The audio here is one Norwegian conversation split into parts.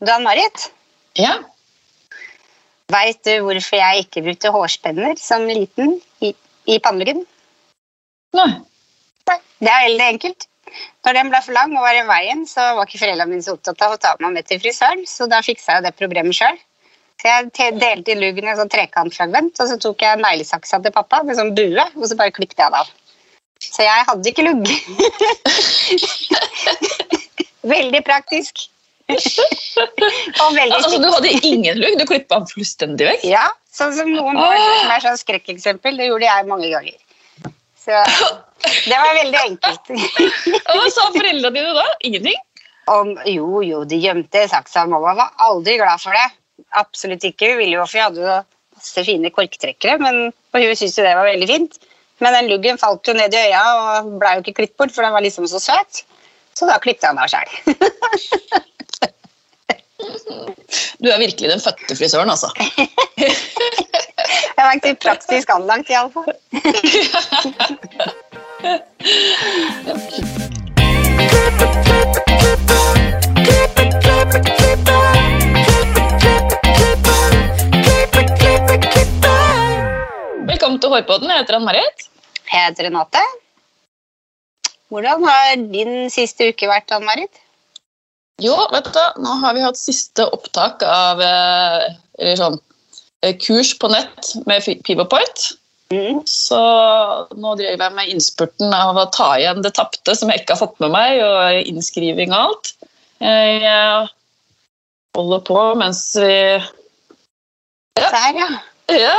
Dan-Marit, Ja. veit du hvorfor jeg ikke brukte hårspenner som liten i, i panneluggen? Nei. Nei, Det er veldig enkelt. Når den ble for lang og var i veien, så var ikke foreldrene mine så opptatt av å ta meg med til frisøren, så da fiksa jeg det problemet sjøl. Så jeg delte i luggen en sånn trekantfragment, og så tok jeg neglesaksa til pappa med sånn bue, og så bare klippet jeg det av. Så jeg hadde ikke lugg. veldig praktisk. Altså, du hadde ingen lugg? Du klippa den fullstendig vekk? Ja, sånn som noen har som er sånn skrekkeksempel. Det gjorde jeg mange ganger. Så det var veldig enkelt. Hva sa foreldrene dine da? Ingenting? Om, jo, jo, de gjemte saksa. Mamma var aldri glad for det. Absolutt ikke. Hun ville jo, for jeg hadde jo masse fine korktrekkere, men og hun syntes jo det var veldig fint. Men den luggen falt jo ned i øya og ble jo ikke klippet bort, for den var liksom så søt. Så da klippet han av sjøl. Du er virkelig den fødte frisøren, altså. Jeg var ikke praktisk anlagt, iallfall. Velkommen til Hårpodden. Jeg heter Ann-Marit. Jeg heter Renate. Hvordan har din siste uke vært, Ann-Marit? Jo, vet du, nå har vi hatt siste opptak av eh, eller sånn, eh, kurs på nett med Pivopoint. Mm. Så nå driver jeg med innspurten av å ta igjen det tapte som jeg ikke har fått med meg, og innskriving og alt. Jeg eh, holder på mens vi Der, ja. Ja,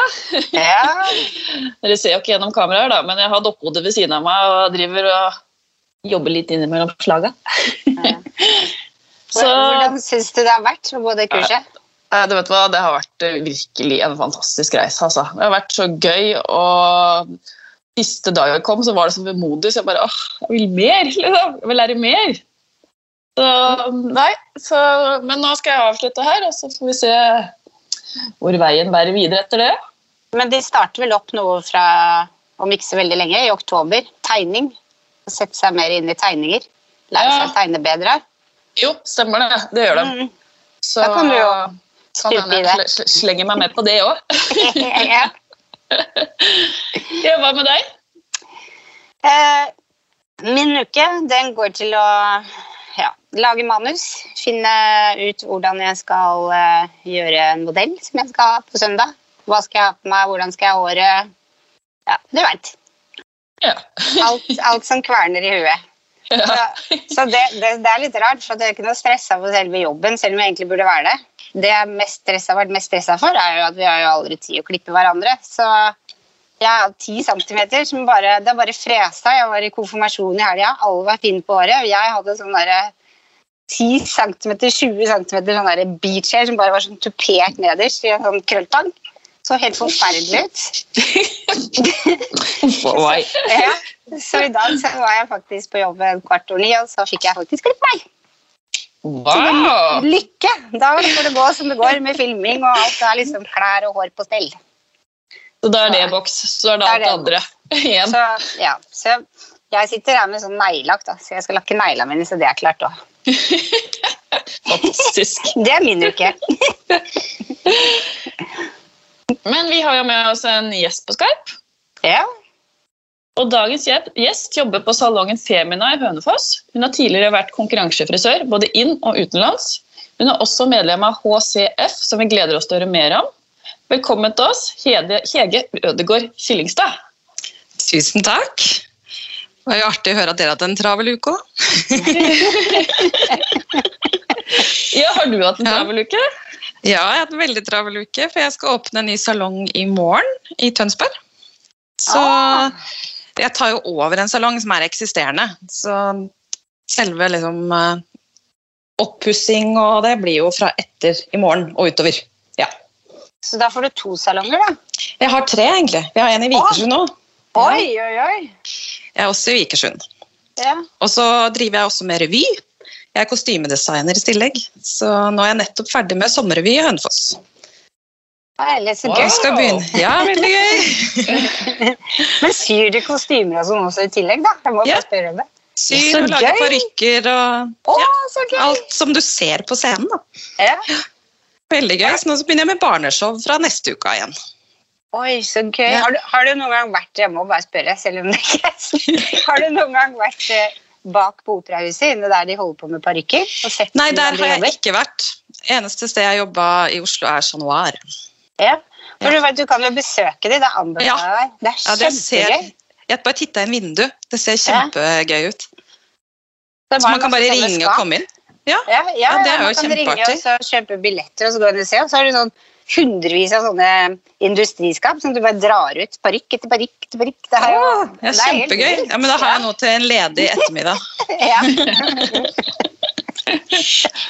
ja. dere ser jo ikke gjennom kameraet, da, men jeg har dokkehodet ved siden av meg og driver og jobber litt innimellom slaga. Hvordan syns du det har vært å både det kurset? Du vet hva, Det har vært eh, virkelig en fantastisk reise. Altså. Det har vært så gøy. og Siste dag jeg kom, så var det så vemodig. Så jeg bare åh, jeg vil mer! liksom. Jeg vil lære mer. Så, nei, så, men nå skal jeg avslutte her, og så får vi se hvor veien bærer videre etter det. Men de starter vel opp noe fra om ikke så veldig lenge, i oktober. Tegning. Sette seg mer inn i tegninger. Lære Ja. seg å tegne bedre. Jo, stemmer det. Det gjør de. Mm. Så Da kan du jo kan hende jeg sl- sl- slenger meg med på det òg. ja. Ja, hva med deg? Eh, Min uke den går til å ja, lage manus. Finne ut hvordan jeg skal uh, gjøre en modell som jeg skal ha på søndag. Hva skal jeg ha på meg, hvordan skal jeg ha håret. Ja, du veit. Ja. Alt, alt som kverner i huet. Så, det, det, det er litt rart, for det er ikke noe stressa for selve jobben, selv om jeg egentlig burde være det. Det jeg mest har vært mest stressa for, er jo at vi har jo aldri tid å klippe hverandre. Så jeg har ti centimeter som bare Det bare fresa. Jeg var i konfirmasjon i helga, alle var fine på håret. Jeg hadde sånn derre 10 cm, 20 cm sånn beach hair som bare var sånn tupert nederst i en sånn krølltang. Så helt forferdelig ut. Ja. Så i dag så var jeg faktisk på jobb en kvart over ni, og så fikk jeg faktisk klippet meg. Wow! Lykke! Da får det gå som det går med filming og alt. Det er liksom klær og hår på stell. Så da er det boks, så er det alt det det andre igjen. Så, ja, så jeg sitter her med sånn neglelakk, så jeg skal lakke neglene mine, så det er klart òg. Fantastisk. Det er min uke. Men vi har jo med oss en gjest på Skype. Ja. Og dagens gjest jobber på salongen Femina i Hønefoss. Hun har tidligere vært konkurransefrisør både inn- og utenlands. Hun er også medlem av HCF, som vi gleder oss til å høre mer om. Velkommen til oss, Hede, Hege Ødegård Kyllingstad. Tusen takk. Det var jo artig å høre at dere hadde en travel uke òg. Ja, har du hatt en travel uke? Ja, jeg har hatt en veldig travel uke, for jeg skal åpne en ny salong i morgen i Tønsberg. Så Ah. jeg tar jo over en salong som er eksisterende. Så selve liksom eh, oppussing og det blir jo fra etter i morgen og utover. Ja. Så da får du to salonger, da. Jeg har tre, egentlig. Vi har en i Vikersund nå. Oi, oi, oi. Jeg er også i Vikersund. Ja. Og så driver jeg også med revy. Jeg er kostymedesigner i tillegg, så nå er jeg nettopp ferdig med sommerrevy i Hønefoss. Herlig, så. Gøy. skal begynne. Ja, veldig gøy. Men syr du kostymer og sånn også i tillegg, da? Jeg må Ja. spørre om det. Syr og lager parykker og Å, ja, alt som du ser på scenen. da. Ja. Veldig gøy. Så nå så begynner jeg med barneshow fra neste uke igjen. Oi, så gøy. Har, du, har du noen gang vært Jeg må bare spørre, selv om det ikke er Har du noen gang vært eh, bak på operahuset, inne der de holder på med parykker? Nei, der de har jeg jobber? ikke vært. Eneste sted jeg jobba i Oslo, er Chat Noir. Ja. For du, du kan jo besøke dem. Det anbefaler Ja. deg. Det er Ja, det ser, kjempegøy. jeg bare titta i en vindu. Det ser kjempegøy ut. Så man kan bare ringe og komme inn. Ja, ja, Ja, det er man kan ringe og så kjøpe billetter og så gå inn og se. Og så er du sånn hundrevis av sånne industriskap som du bare drar ut parykk etter parykk etter parykk. Det er Ja, det er kjempegøy. Ja, men da har jeg noe til en ledig ettermiddag.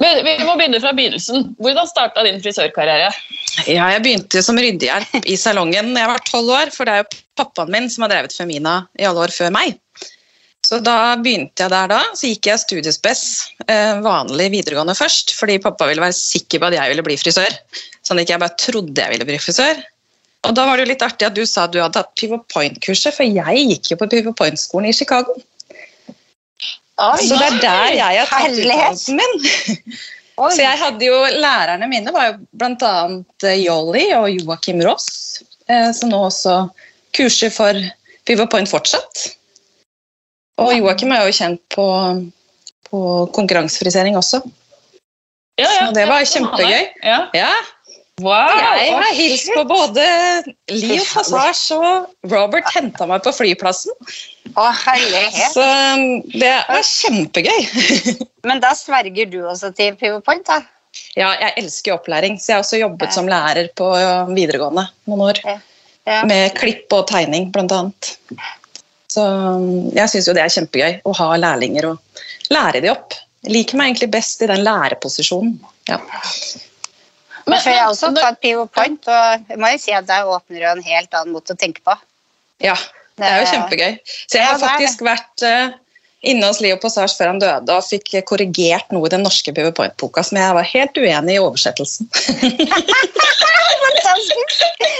Men vi må begynne fra begynnelsen. Hvordan starta din frisørkarriere? Ja, jeg begynte som ryddehjelp i salongen da jeg var tolv år, for det er jo pappaen min som har drevet Femina i alle år før meg. Så da begynte jeg der da, så gikk jeg studiespes, eh, vanlig videregående først, fordi pappa ville være sikker på at jeg ville bli frisør, sånn at ikke jeg bare trodde jeg ville bli frisør. Og da var det jo litt artig at du sa at du hadde tatt Pivot Point-kurset, for jeg gikk jo på Pivot Point-skolen i Chicago. Oi, Så det er der jeg har tatt utdannelsen min. Oi. Så jeg hadde jo, Lærerne mine var jo bl.a. Jolly og Joakim Ross, eh, som nå også kurser for Pivot Point fortsatt. Og Joakim er jo kjent på, på konkurransefrisering også. Ja, Så det var ja, kjempegøy. Ja. Ja, Wow! jeg har hilst på både Leo Passage og Robert henta meg på flyplassen. Å, herlighet. Så um, det var kjempegøy. Men da sverger du også til Pivot Point, da? Ja, jeg elsker opplæring, så jeg har også jobbet som lærer på videregående noen år. Ja. Med klipp og tegning, blant annet. Så um, jeg syns jo det er kjempegøy å ha lærlinger og lære de opp. Jeg liker meg egentlig best i den læreposisjonen. Ja. Men, men, jeg har også tatt Pivot Point, og jeg må jo si at der åpner jo en helt annen måte å tenke på. ja, det er jo kjempegøy. Så jeg har faktisk vært eh, inne hos Leo Passage før han døde og fikk korrigert noe i den norske PV Point-boka som jeg var helt uenig i oversettelsen.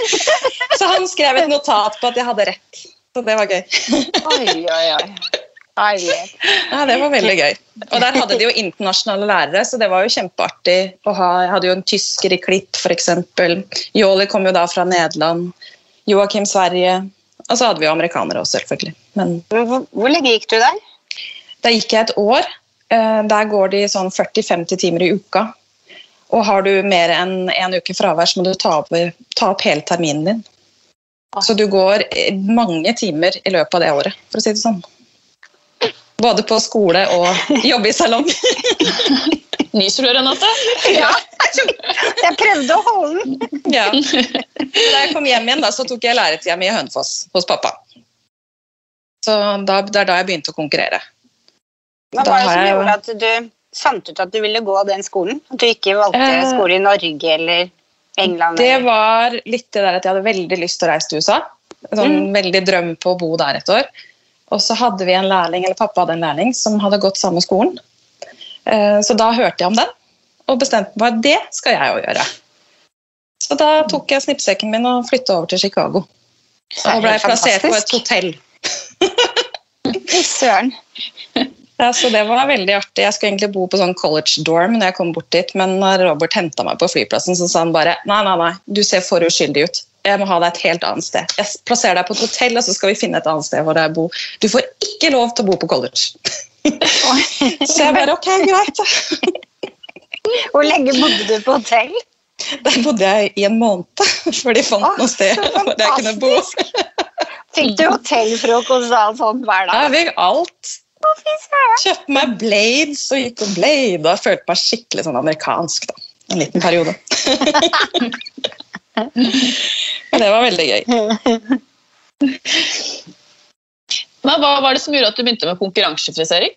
Så han skrev et notat på at jeg hadde rett. Så det var gøy. Oi, oi, oi. Herlighet. Ja, det var veldig gøy. Og der hadde de jo internasjonale lærere, så det var jo kjempeartig å ha. Jeg hadde jo en tysker i klipp, f.eks. Joli kom jo da fra Nederland. Joakim Sverige. Og så hadde vi jo amerikanere også, selvfølgelig. Men Men Hvor, hvor lenge gikk du der? Der gikk jeg et år. Eh, Der går de sånn 40-50 timer i uka. Og har du mer enn én en uke fravær, så må du ta opp, ta opp hele terminen din. Så du går eh, mange timer i løpet av det året, for å si det sånn. Både på skole og jobbe i salong. Nyser du, Renate? Ja, jeg prøvde å holde den. Ja. Da jeg kom hjem igjen, da, så tok jeg læretida mi i Hønefoss hos pappa. Så da, det er da jeg begynte å konkurrere. Hva var det som gjorde at du fant ut at du ville gå av den skolen? At du ikke valgte Eh, skole i Norge eller England? Det var litt det der at jeg hadde veldig lyst til å reise til USA. Sånn Mm. veldig drøm på å bo der et år. Og så hadde vi en lærling, eller pappa hadde en lærling som hadde gått samme skolen. Eh, Så da hørte jeg om den, og bestemte meg at det skal jeg òg gjøre. Så da tok jeg snippsekken min og flytta over til Chicago. Og ble plassert på et hotell. Fy Søren. Ja, så det var veldig artig. Jeg skulle egentlig bo på sånn college dorm når jeg kom bort dit, men når Robert henta meg på flyplassen, så sa han bare nei, nei, nei, du ser for uskyldig ut. Jeg må ha deg et helt annet sted. Jeg plasserer deg på et hotell, og så skal vi finne et annet sted hvor jeg bor. Du får ikke lov til å bo på college. Så jeg bare ok, greit. Hvor lenge bodde du på hotell? Der bodde jeg i en måned før de fant Å, noe sted hvor jeg kunne bo. Fikk du hotellfrokost og sånn hver dag? Jeg fikk alt. Kjøpte meg blades og gikk og blada. Følte meg skikkelig sånn amerikansk da. En liten periode. Men det var veldig gøy. Men hva var det som gjorde at du begynte med konkurransefrisering?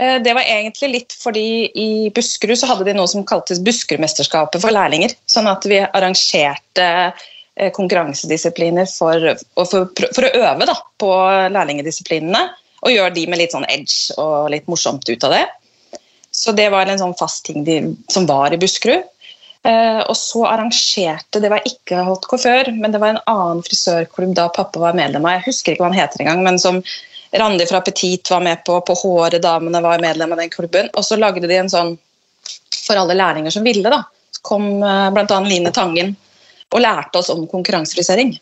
Eh, Det var egentlig litt fordi i Buskerud så hadde de noe som kaltes Buskerudmesterskapet for lærlinger. Sånn at vi arrangerte eh, konkurransedisipliner for, for, for å øve da, på lærlingedisiplinene. Og gjør de med litt sånn edge og litt morsomt ut av det. Så det var en sånn fast ting de, som var i Buskerud. Eh, og så arrangerte Det var ikke Haute Coiffeur, men det var en annen frisørklubb da pappa var medlem av. Jeg husker ikke hva han heter engang, men som Randi fra Petit var med på, på Håret-damene var medlem av den klubben. Og så lagde de en sånn for alle lærlinger som ville, da. Så kom uh, bl.a. Line Tangen og lærte oss om konkurransefrisering.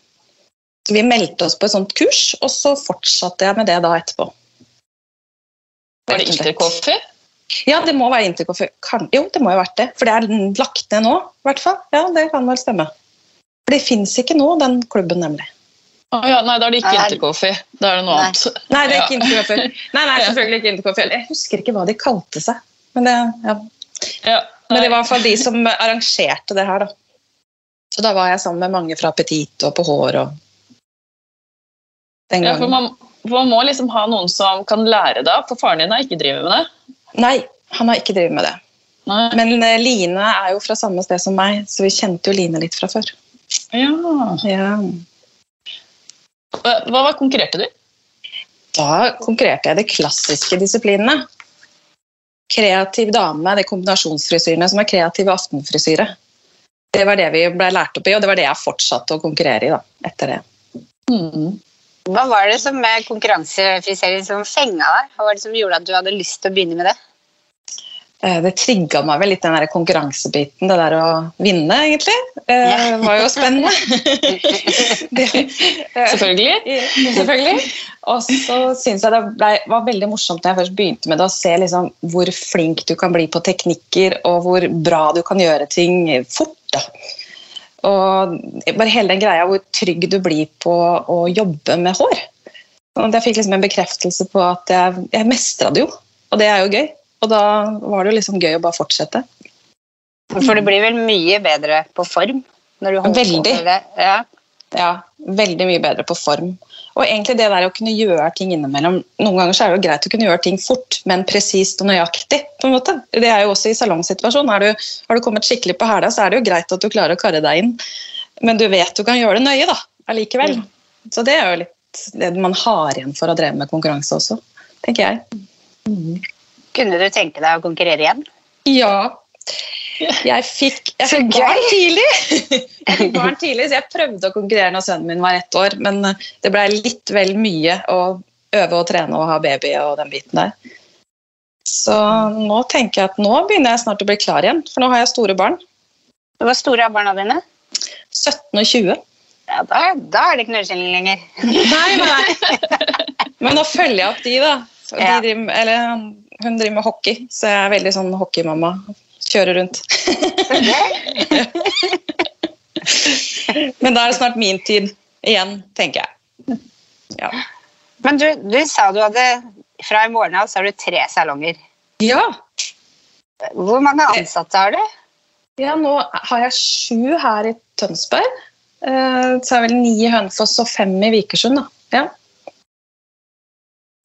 Så vi meldte oss på et sånt kurs, og så fortsatte jeg med det da etterpå. Var det Intercoffee? Ja, det må være Intercoffee. Kan, jo, det må jo ha vært det. For det er lagt ned nå, i hvert fall. Ja, det kan vel stemme. For det fins ikke nå, den klubben, nemlig. Oh, ja, nei, da er det ikke Intercoffee. Da er det noe nei. annet. Nei, det er ikke Intercoffee. Nei, nei, selvfølgelig ikke Intercoffee. Jeg husker ikke hva de kalte seg. Men det, ja. Ja, Men det var i hvert fall de som arrangerte det her, da. Så da var jeg sammen med mange fra Petit og På Hår og den Ja, for man, for man må liksom ha noen som kan lære det, for faren din har ikke drevet med det. Nei, han har ikke drevet med det. Nei. Men eh, Line er jo fra samme sted som meg, så vi kjente jo Line litt fra før. Ja. Ja. Hva hva konkurrerte du? Da konkurrerte jeg de klassiske disiplinene. Kreativ dame, de kombinasjonsfrisyrene som er kreative aftenfrisyre. Det var det vi ble lært opp i, og det var det jeg fortsatte å konkurrere i da, etter det. Hmm. Hva var det som med konkurransefrisering som fenga deg? Hva var det som gjorde at du hadde lyst til å begynne med det? Eh, Det trigga meg vel litt, den der konkurransebiten, det der å vinne, egentlig. Eh, Det var jo spennende. det, Selvfølgelig. Selvfølgelig. Og så syns jeg det ble, var veldig morsomt når jeg først begynte med det, å se liksom hvor flink du kan bli på teknikker, og hvor bra du kan gjøre ting fort. Da. Og bare hele den greia hvor trygg du blir på å jobbe med hår. Og jeg fikk liksom en bekreftelse på at jeg, jeg mestra det jo, og det er jo gøy. Og da var det jo liksom gøy å bare fortsette. For du blir vel mye bedre på form? Når du holder på Veldig. med det. Ja. Ja, veldig mye bedre på form. Og egentlig det der å kunne gjøre ting innimellom Noen ganger så er det jo greit å kunne gjøre ting fort, men presist og nøyaktig. på en måte. Det er jo også i salongsituasjonen. Du, har du kommet skikkelig på hæla, så er det jo greit at du klarer å karre deg inn, men du vet du kan gjøre det nøye da, allikevel. Så det er jo litt det man har igjen for å dreve med konkurranse også, tenker jeg. Kunne du tenke deg å konkurrere igjen? Ja. Jeg fikk, jeg fikk barn tidlig. Jeg fikk barn tidlig, så jeg prøvde å konkurrere når sønnen min var ett år, men det ble litt vel mye å øve og trene og ha baby og den biten der. Så nå tenker jeg at nå begynner jeg snart å bli klar igjen, for nå har jeg store barn. Hvor store er barna dine? 17 og 20. Ja, da, da er det ikke nullskilling lenger. Nei, nei. Men nå følger jeg opp de, da. De driver, eller, hun driver med hockey, så jeg er veldig sånn hockeymamma. Kjører rundt. Men da er det snart min tid igjen, tenker jeg. Ja. Men du, du sa du hadde fra i morgen av så har du tre salonger. ja. Hvor mange ansatte har du? Ja, nå har jeg sju her i Tønsberg. Eh, Så er det vel ni i Hønefoss og fem i Vikersund. Da. Ja.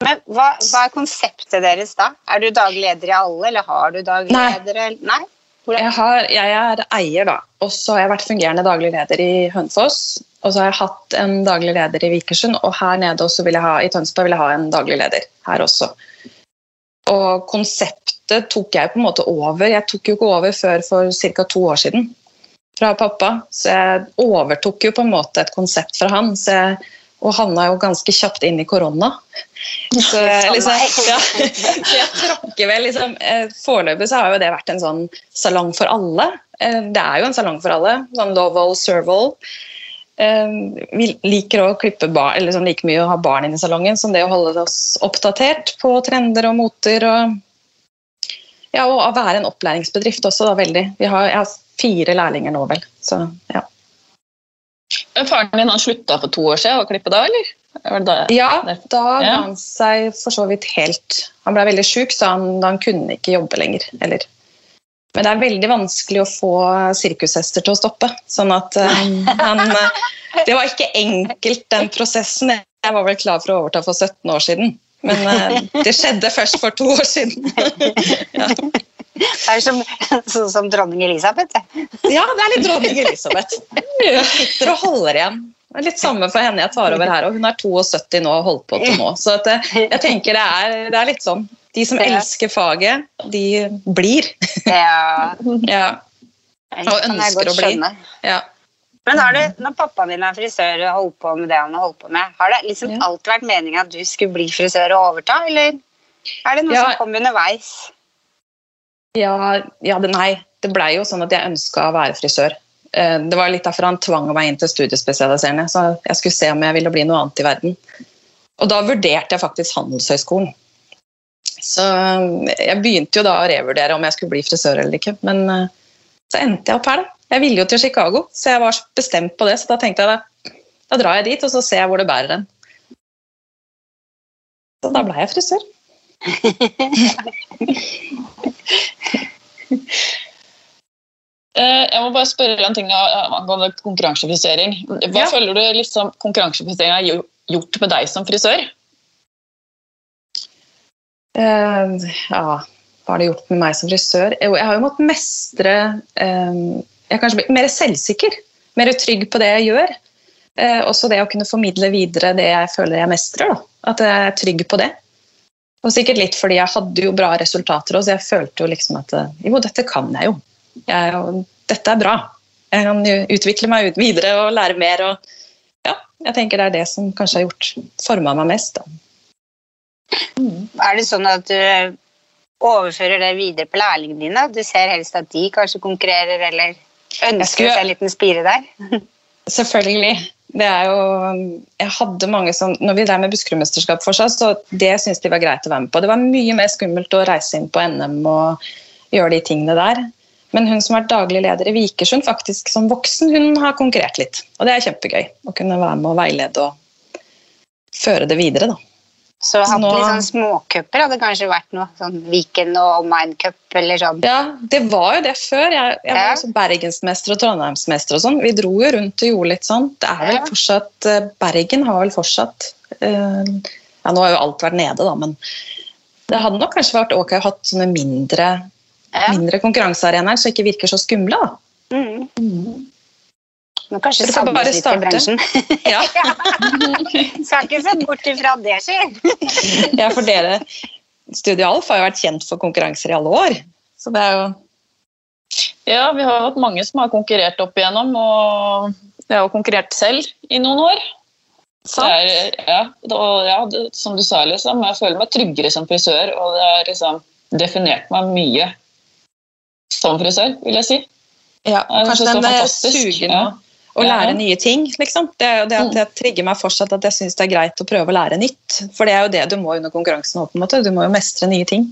Men hva, hva er konseptet deres da? Er du daglig leder i alle, eller har du daglig Nei. Nei? Jeg, har, jeg er eier, da. Og så har jeg vært fungerende daglig leder i Hønefoss. Og så har jeg hatt en daglig leder i Vikersund, og her nede også vil jeg ha, i Tønsberg vil jeg ha en daglig leder. Her også. Og konseptet tok jeg på en måte over. Jeg tok jo ikke over før for ca. to år siden fra pappa. Så jeg overtok jo på en måte et konsept fra han. Så jeg, og havna jo ganske kjapt inn i korona. Så jeg, liksom, ja, så jeg tråkker vel liksom eh, Foreløpig så har jo det vært en sånn salong for alle. Eh, Det er jo en salong for alle. Sånn Lovell, Serval. Eh, Vi liker å klippe bar, eller sånn like mye å ha barn inne i salongen som det å holde oss oppdatert på trender og moter. og ja, og være en opplæringsbedrift også, da, veldig. Vi har, jeg har fire lærlinger nå, vel. Så, ja. Faren din han slutta for to år siden å klippe da, eller? Var det da? ja, da ga Ja. han seg for så vidt helt Han ble veldig sjuk, så han, han kunne ikke jobbe lenger. Eller. Men det er veldig vanskelig å få sirkushester til å stoppe. Sånn at eh, han eh, Det var ikke enkelt, den prosessen. Jeg var vel klar for å overta for 17 år siden. Men uh, det skjedde først for to år siden. ja. Det er som, sånn som dronning Elisabeth. det. Ja, det er litt dronning Elisabeth. Hun sitter og holder igjen. Det er litt samme for henne jeg tar over her, og hun er 72 nå og holdt på til nå. Så at eh, jeg tenker det er, det er litt sånn. De som elsker faget, de blir. Ja, Ja, Og ønsker å bli. ja. Men har du, når pappaen din er frisør og holdt på med det han har holdt på med, har det liksom Ja. alltid vært meningen at du skulle bli frisør og overta, eller er det noe Ja. som kom underveis? Ja, ja nei. Det blei jo sånn at jeg ønska å være frisør. Eh, Det var litt derfor han tvang meg inn til studiespesialiserende, så jeg skulle se om jeg ville bli noe annet i verden. Og da vurderte jeg faktisk Handelshøyskolen. Så eh, jeg begynte jo da å revurdere om jeg skulle bli frisør eller ikke, men eh, så endte jeg opp her, da. Jeg ville jo til Chicago, så jeg var bestemt på det, så da tenkte jeg da, da drar jeg dit, og så ser jeg hvor det bærer hen. Så da blei jeg frisør. Eh, Jeg må bare spørre en ting eh, angående konkurransefrisering. Hva Ja. føler du liksom konkurransefrisering har gjort med deg som frisør? Uh, ja, hva har det gjort med meg som frisør? Jo, jeg har jo måttet mestre uh, Jeg er kanskje blitt mer selvsikker. Mer trygg på det jeg gjør. Uh, også det å kunne formidle videre det jeg føler jeg mestrer. Da. At jeg er trygg på det. Og sikkert litt fordi jeg hadde jo bra resultater òg, så jeg følte jo liksom at eh, jo, dette kan jeg jo. Jeg, dette er bra. Jeg kan jo utvikle meg ut videre og lære mer. Og, ja, jeg tenker det er det som kanskje har gjort forma meg mest. Da. Er det sånn at du overfører det videre på lærlingene dine? Du ser helst at de kanskje konkurrerer, eller ønsker skulle- å se en liten spire der? Selvfølgelig. Det er jo Jeg hadde mange som Når vi drev med Buskerudmesterskap for seg, så det syntes de var greit å være med på. Det var mye mer skummelt å reise inn på NM og gjøre de tingene der. Men hun som har vært daglig leder i Vikersund, faktisk som voksen, hun har konkurrert litt. Og det er kjempegøy å kunne være med og veilede og føre det videre, da. Så hatt Nå- litt sånn småcuper hadde kanskje vært noe. Sånn Viken og Omine Cup eller sånn. Ja, det var jo det før. Jeg, jeg var også bergensmester og trondheimsmester og sånn. Vi dro jo rundt og gjorde litt sånn. Det er vel Ja. fortsatt eh, Bergen har vel fortsatt uh, Ja, nå har jo alt vært nede, da, men det hadde nok kanskje vært ok å ha sånne mindre, Ja. mindre konkurransearenaer, som ikke virker så skumle, da. Mm. Må kanskje Du får bare i starte. bransjen. Ja, Skal ikke se bort ifra det skjer. ja for dere Studio Alf har jo vært kjent for konkurranser i alle år. Så det er jo Ja, vi har hatt mange som har konkurrert opp igjennom, og jeg har konkurrert selv i noen år. Det er, ja, og ja, det, som du sa, liksom, jeg føler meg tryggere som frisør, og det har liksom definert meg mye som frisør, vil jeg si. Ja, kanskje den sugen ja. Å, lære nye ting, liksom. Det er det at Mm. trigger meg fortsatt at jeg syns det er greit å prøve å lære nytt. For det er jo det du må under konkurransen òg, på en måte. Du må jo mestre nye ting.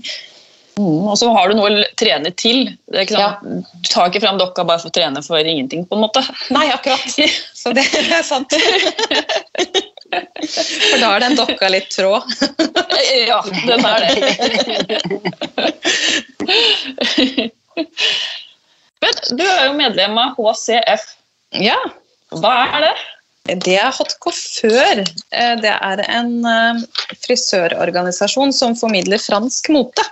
Mm, og så har du noe å trene til. Det sånn, Du tar ikke fram dokka bare for å trene for ingenting, på en måte. Nei, akkurat. Så det er sant. For da er den dokka litt tråd. Ja, den er det. Men du er jo medlem av HCF. Ja, Hva er det? det er Coiffeur. Eh, Det er en eh, frisørorganisasjon som formidler fransk mote.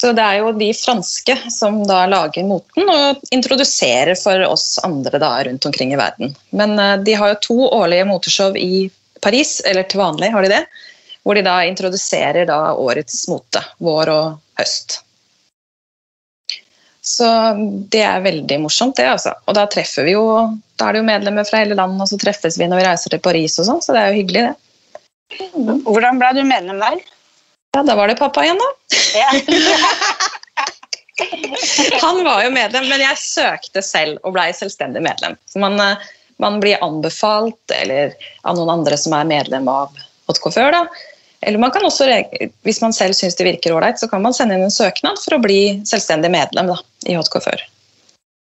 Så det er jo de franske som da lager moten og introduserer for oss andre da rundt omkring i verden. Men eh, de har jo to årlige moteshow i Paris, eller til vanlig har de det, hvor de da introduserer da årets mote, vår og høst. Så det er veldig morsomt, det. altså. Og da treffer vi jo Da er det jo medlemmer fra hele landet, og så treffes vi når vi reiser til Paris og sånn, så det er jo hyggelig, det. Hvordan ble du medlem der? Ja, da var det pappa igjen, da. Ja. Han var jo medlem, men jeg søkte selv og blei selvstendig medlem. Så man, eh, man blir anbefalt eller av noen andre som er medlem av Hot før, da. Eller man kan også, hvis man selv syns det virker ålreit, så kan man sende inn en søknad for å bli selvstendig medlem da, i Coiffeur.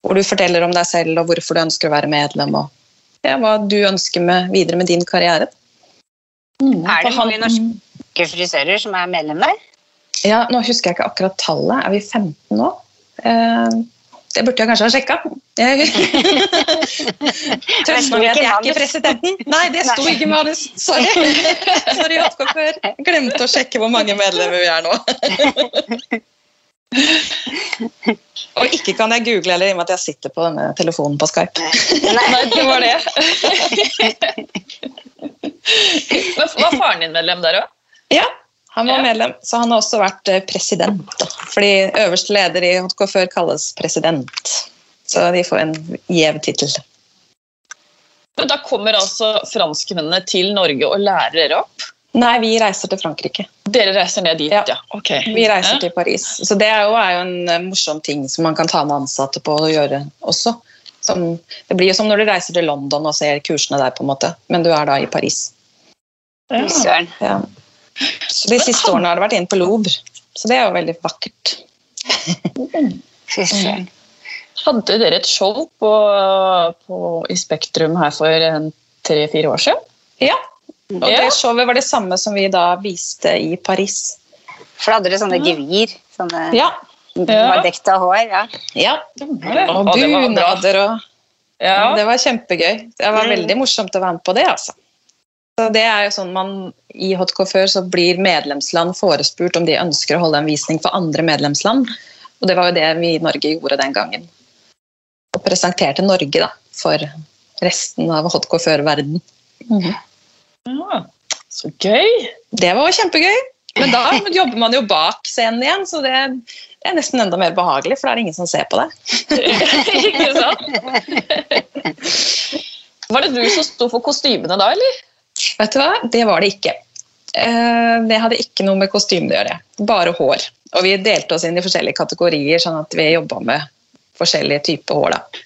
Hvor du forteller om deg selv og hvorfor du ønsker å være medlem, og ja, hva du ønsker med, videre med din karriere. Er det mange norske frisører som er medlem der? Ja, nå husker jeg ikke akkurat tallet. Er vi 15 nå? Eh, det burde jeg kanskje ha sjekka. Jeg Trøst meg at jeg er ikke presidenten. Nei, det sto ikke i manus. Sorry. Sorry, Hotcoiffør. Glemte å sjekke hvor mange medlemmer vi er nå. Og ikke kan jeg google heller, i og med at jeg sitter på denne telefonen på Skype. Nei, det var det. Var faren din medlem der òg? Ja, han var Ja. medlem, så han har også vært eh, president. Da. Fordi øverste leder i HK før kalles president. Så de får en gjev tittel. Men da kommer altså franskmennene til Norge og lærer dere opp? Nei, vi reiser til Frankrike. Dere reiser ned dit, Ja. ja. Ok. Vi reiser Ja. til Paris. Så det er jo, er jo en eh, morsom ting som man kan ta med ansatte på å gjøre også. Som, det blir jo som når du reiser til London og ser kursene der, på en måte. men du er da i Paris. Ja. Ja. Så de siste årene har det vært inn på Louvre, så det er jo veldig vakkert. Fy søren. Hadde dere et show på, på, i Spektrum her for en tre-fire år siden? Ja, og Ja. det showet var det samme som vi da viste i Paris. For da hadde dere sånne gevir. Sånne Ja, Ja. dekta hår. ja. ja. Og var bunader og Ja. Det var kjempegøy. Det var Mm. veldig morsomt å være med på det, altså. Så det er jo sånn man, I Hot før så blir medlemsland forespurt om de ønsker å holde en visning for andre medlemsland. Og det var jo det vi i Norge gjorde den gangen. Og presenterte Norge da, for resten av Hot før-verden. ja. Så gøy! Det var kjempegøy. Men da jobber man jo bak scenen igjen, så det, det er nesten enda mer behagelig, for da er det ingen som ser på det. Ikke sant? Var det du som sto for kostymene da, eller? Vet du hva? Det var det ikke. Eh, Det hadde ikke noe med kostyme å gjøre. Bare hår. Og vi delte oss inn i forskjellige kategorier, sånn at vi jobba med forskjellige typer hår. da.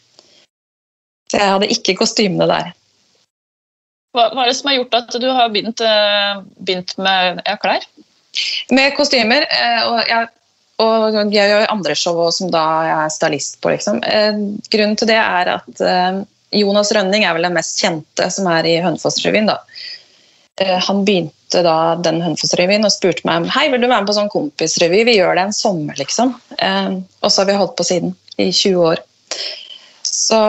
Så jeg hadde ikke kostymene der. Hva, hva er det som har gjort at du har begynt, eh, begynt med ja, klær? Med kostymer, eh, og jeg, og jeg gjør andre show som da jeg er stylist på, liksom. Grunnen til det er at Jonas Rønning er vel den mest kjente som er i Hønefoss-revyen, da. Eh, Han begynte da den Hønefoss-revyen og spurte meg hei, vil du være med på sånn kompisrevy. Vi gjør det en sommer, liksom. Eh, Og så har vi holdt på siden i 20 år. Så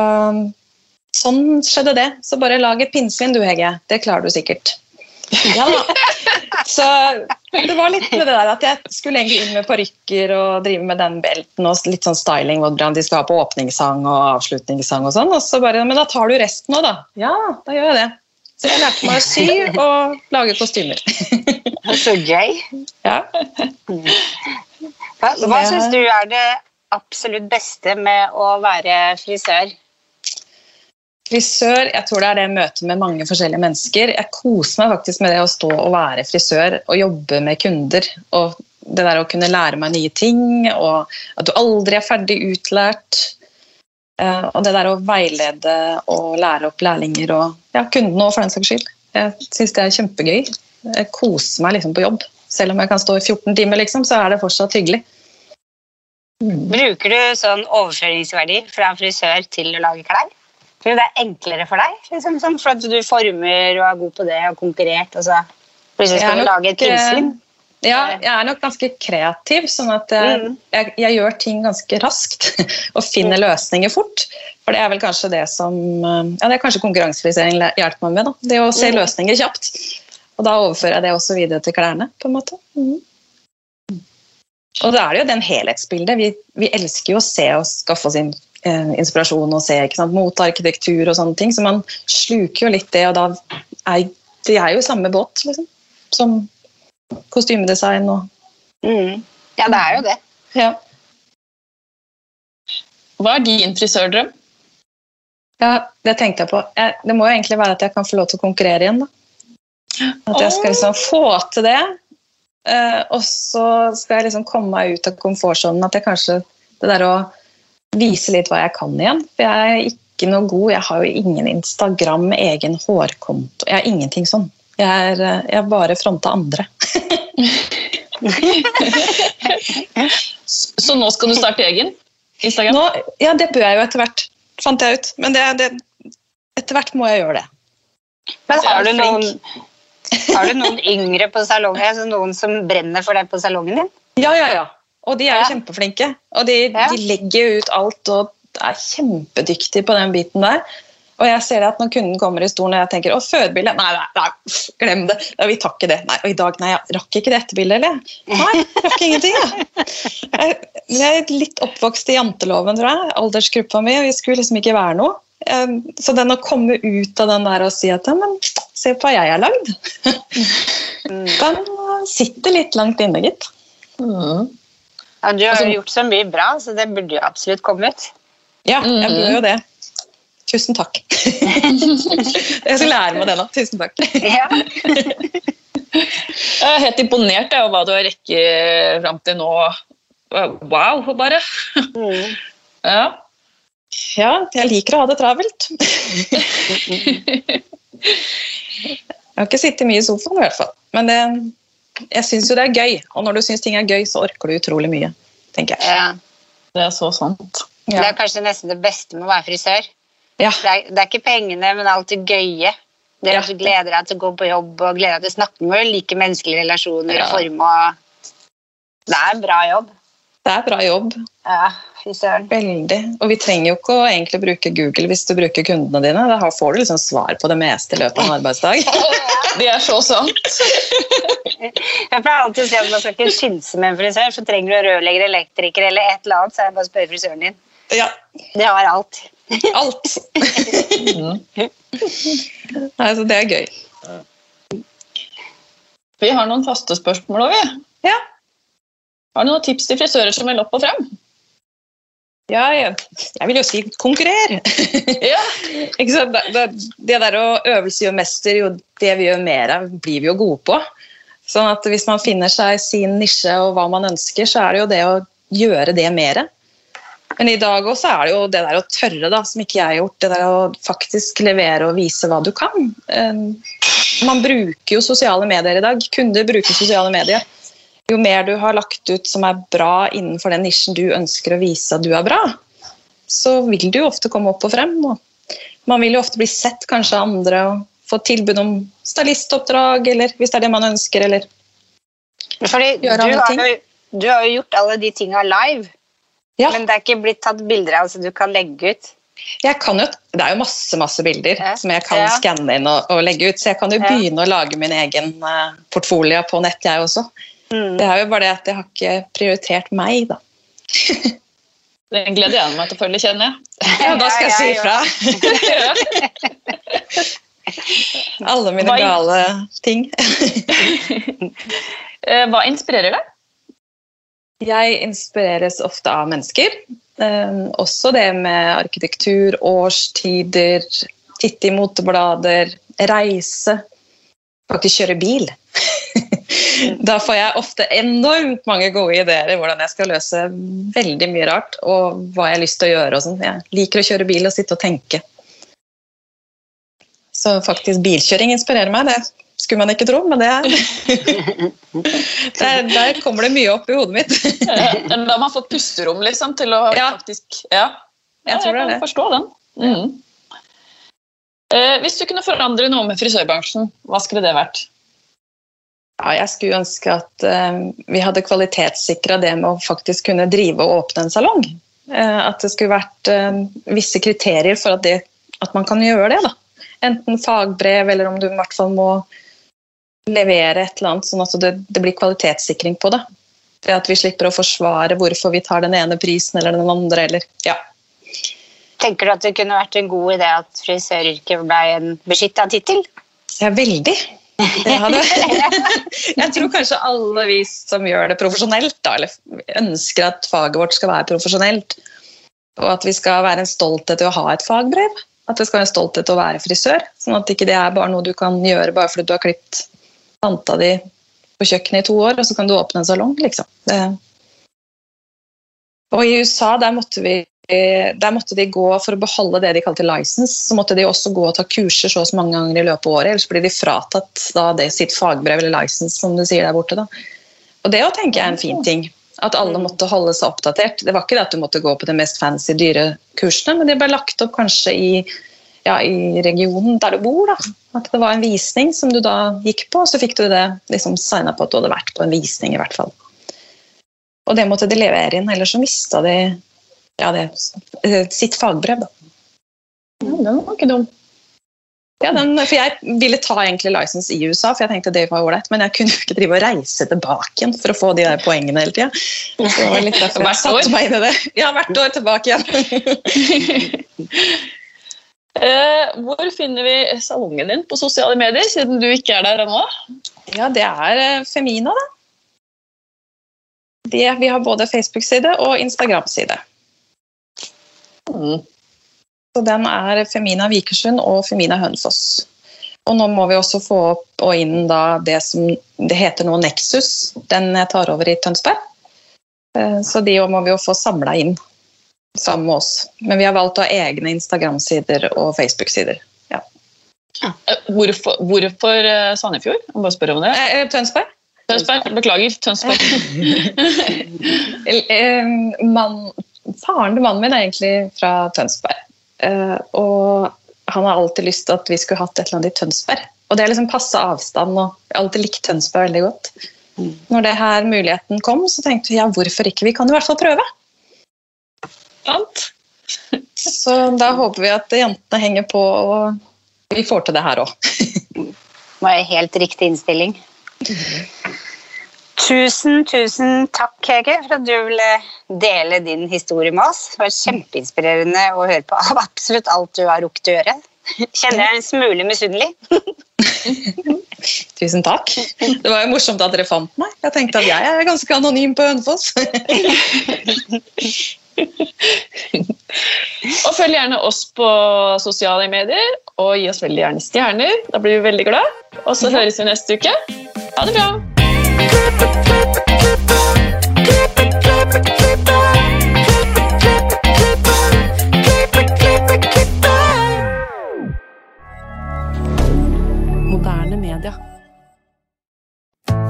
sånn skjedde det. Så bare lag et pinnsvin du, Hege. Det klarer du sikkert. Ja da. Så det var litt med det der at jeg skulle egentlig inn med parykker og drive med den belten og litt sånn styling, hvordan de skal ha på åpningssang og avslutningssang og sånn. Og så bare Men da tar du resten òg, da. Ja, da gjør jeg det. Så jeg lærte meg å sy og lage kostymer. Så gøy. Ja. Hva, hva syns du er det absolutt beste med å være frisør? Frisør, jeg tror det er det møtet med mange forskjellige mennesker. Jeg koser meg faktisk med det å stå og være frisør og jobbe med kunder. Og det der å kunne lære meg nye ting, og at du aldri er ferdig utlært. Eh, Og det der å veilede og lære opp lærlinger og ja, kundene òg, for den saks skyld. Jeg syns det er kjempegøy. Jeg koser meg liksom på jobb. Selv om jeg kan stå i 14 timer, liksom, så er det fortsatt hyggelig. Bruker du sånn overføringsverdi fra frisør til å lage klær? Tror du det er enklere for deg? Liksom, sånn, for at du former og er god på det og konkurrert, og så plutselig skal du lage et pinnsvin? Ja, jeg er nok ganske kreativ, sånn at jeg, Mm. jeg, jeg gjør ting ganske raskt og finner løsninger fort. For det er vel kanskje det som eh, Ja, det er kanskje konkurransefrisering hjelper meg med. da. Det å se Mm. løsninger kjapt. Og da overfører jeg det også videre til klærne, på en måte. Mhm. Og da er det jo den helhetsbildet. Vi, vi elsker jo å se og skaffe oss inn, eh, inspirasjon og se ikke sant? mot arkitektur og sånne ting, så man sluker jo litt det, og da er det er jo samme båt, liksom. Som kostymedesign og Mm. Ja, det er jo det. ja. Hva er din frisørdrøm? ja, det tenkte jeg på. Jeg, det må jo egentlig være at jeg kan få lov til å konkurrere igjen. da. At jeg skal liksom få til det. eh, og så skal jeg liksom komme meg ut av komfortsonen. At jeg kanskje Det der å vise litt hva jeg kan igjen. For jeg er ikke noe god. Jeg har jo ingen Instagram, egen hårkonto. Jeg har ingenting sånn. Jeg er, eh, jeg bare fronta andre. Så nå skal du starte egen Instagram? Nå, ja, det bør jeg jo etter hvert, fant jeg ut. Men det, det, etter hvert må jeg gjøre det. Men har du noen, har du noen yngre på salongen? Altså noen som brenner for deg på salongen din? Ja, ja, ja. Og de er jo Ja. kjempeflinke. Og de, Ja. de legger jo ut alt og er kjempedyktige på den biten der. Og jeg ser det at når kunden kommer i stolen og jeg tenker å, fødebilde Nei, nei, nei, glem det. Nei, vi tar ikke det. Nei, og i dag nei, jeg rakk ikke det etterbildet, eller? Nei, rakk ingenting, jeg. jeg. Jeg er litt oppvokst i janteloven, tror jeg. Aldersgruppa mi. Vi skulle liksom ikke være noe. Eh, Så den å komme ut av den der og si at men se på hva jeg har lagd, Mm. den sitter litt langt inne, gitt. Mm. Ja, du har Altså- jo gjort så mye bra, så det burde jo absolutt komme ut. Ja, jeg burde jo det. Tusen takk. jeg skal lære meg det nå. Tusen takk. Ja. Jeg er helt imponert over hva du har rekket fram til nå. Wow, bare. Mm. Ja. Ja, jeg liker å ha det travelt. Jeg har ikke sittet mye i sofaen, i hvert fall. Men det, jeg syns jo det er gøy. Og når du syns ting er gøy, så orker du utrolig mye. tenker jeg. Ja. Det er så sant. Det er kanskje nesten det beste med å være frisør. Ja. Det er, det er ikke pengene, men alt det gøye. Det Ja. du gleder deg til å gå på jobb og gleder deg til å snakke med like menneskelige relasjoner Ja. forme. Og... Det er en bra jobb. Det er bra jobb. Ja, fy søren. Veldig. Og vi trenger jo ikke å egentlig bruke Google hvis du bruker kundene dine. Da får du liksom svar på det meste i løpet av en arbeidsdag. Det er så sant. Jeg pleier alltid å si at man skal ikke synse med en frisør, så trenger du rørlegger, elektriker eller et eller annet, så er det bare å spørre frisøren din. Ja, Det har alt. Alt. Nei, så det er gøy. Vi har noen faste spørsmål òg, vi. Ja. Har du noen tips til frisører som vil opp og frem? Ja, jeg, jeg vil jo si konkurrer. Ja. Det, det der å øvelse gjør mester, jo det vi gjør mer av, blir vi jo gode på. Sånn at hvis man finner seg sin nisje og hva man ønsker, så er det jo det å gjøre det mer. Men i dag også er det jo det der å tørre, da, som ikke jeg har gjort. Det der å faktisk levere og vise hva du kan. Eh, Man bruker jo sosiale medier i dag. Kunder bruker sosiale medier. Jo mer du har lagt ut som er bra innenfor den nisjen du ønsker å vise at du er bra, så vil du jo ofte komme opp og frem. Og man vil jo ofte bli sett kanskje av andre og få tilbud om stylistoppdrag, eller hvis det er det man ønsker, eller Fordi Gjøre andre ting. du har jo gjort alle de tinga live, Ja. men det er ikke blitt tatt bilder av så du kan legge ut. Jeg kan jo, det er jo masse masse bilder Ja. som jeg kan Ja. skanne inn og, og legge ut, så jeg kan jo Ja. begynne å lage min egen uh, portfolio på nett, jeg også. Mm. Det er jo bare det at jeg har ikke prioritert meg, da. Den gleder jeg meg til å følge, kjenner jeg. Ja, da skal jeg si ifra. Alle mine gale ting. Eh, Hva inspirerer deg? Jeg inspireres ofte av mennesker. Eh, også det med arkitektur, årstider, titte i moteblader, reise. Faktisk kjøre bil. da får jeg ofte enormt mange gode ideer i hvordan jeg skal løse veldig mye rart, og hva jeg har lyst til å gjøre. Og sånn. jeg liker å kjøre bil og sitte og tenke. Så faktisk bilkjøring inspirerer meg. Det skulle man ikke tro, men det er der, der kommer det mye opp i hodet mitt. Da har man fått pusterom liksom, til å Ja. faktisk Ja, Jeg tror det er kan det. forstå den. Mm. Eh, hvis du kunne forandre noe med frisørbransjen, hva skulle det vært? Ja, jeg skulle ønske at eh, vi hadde kvalitetssikra det med å faktisk kunne drive og åpne en salong. Eh, at det skulle vært eh, visse kriterier for at, det, at man kan gjøre det. Da. Enten fagbrev, eller om du i hvert fall må levere et eller annet, sånn at det, det blir kvalitetssikring på det. Ved at vi slipper å forsvare hvorfor vi tar den ene prisen eller den andre. Eller, ja. Tenker du at det kunne vært en god idé at frisøryrket ble en beskytta tittel? ja, veldig. Det hadde. Jeg tror kanskje alle vi som gjør det profesjonelt, da, eller ønsker at faget vårt skal være profesjonelt, og at vi skal være en stolthet til å ha et fagbrev, at det skal være en stolthet til å være frisør, sånn at ikke det er bare noe du kan gjøre bare fordi du har klippet tanta di på kjøkkenet i to år, og så kan du åpne en salong, liksom. Det. Og i USA, der måtte vi der måtte de gå For å beholde det de kalte license, så måtte de også gå og ta kurser så og så mange ganger i løpet av året. Ellers blir de fratatt da, det sitt fagbrev eller license, som du sier der borte. Da. Og det tenker jeg er en fin ting. At alle måtte holde seg oppdatert. Det var ikke det at du måtte gå på de mest fancy, dyre kursene, men det ble lagt opp kanskje i, ja, i regionen der du bor. Da. At det var en visning som du da gikk på, og så fikk du det liksom signa på at du hadde vært på en visning, i hvert fall. Og det måtte de levere inn, ellers så mista de ja, det, eh, sitt fagbrev. Da. Ja, den var ikke dum. Ja, den, for Jeg ville ta egentlig license i USA, for jeg tenkte det var ålreit, men jeg kunne jo ikke drive og reise tilbake igjen for å få de der poengene hele tida. Hvert år? meg inn i det. Ja, hvert år tilbake igjen. Eh, hvor finner vi salongen din på sosiale medier, siden du ikke er der ennå? Ja, det er eh, Femina, da. De, vi har både Facebook-side og Instagram-side. Mm. Så den er Femina Vikersund og Femina Hønefoss. Og nå må vi også få opp og inn det som det heter nå Nexus, den jeg tar over i Tønsberg. Eh, Så de må vi jo få samla inn sammen med oss. Men vi har valgt å ha egne Instagram-sider og Facebook-sider. Ja. Ja. Hvorfor, hvorfor eh, Sandefjord? Jeg må bare spørre om det. Eh, eh, Tønsberg? Tønsberg, beklager. Tønsberg. Man, mann, faren til mannen min er egentlig fra Tønsberg. Eh, og han har alltid lyst til at vi skulle hatt et eller annet i Tønsberg. Og det er liksom passe avstand, og jeg har alltid likt Tønsberg veldig godt. Når det her muligheten kom, så tenkte vi ja, hvorfor ikke? Vi kan i hvert fall prøve. Sant? Så da håper vi at jentene henger på, og vi får til det her òg. Det var helt riktig innstilling. Tusen, tusen takk, Hege, for at du ville dele din historie med oss. Det var kjempeinspirerende å høre på av absolutt alt du har rukket å gjøre. Kjenner jeg en smule misunnelig. Tusen takk. Det var jo morsomt at dere fant meg. Jeg tenkte at jeg er ganske anonym på Hønefoss. Og følg gjerne oss på sosiale medier, og gi oss veldig gjerne stjerner. Da blir vi veldig glad. Og så høres vi neste uke. Ha det bra!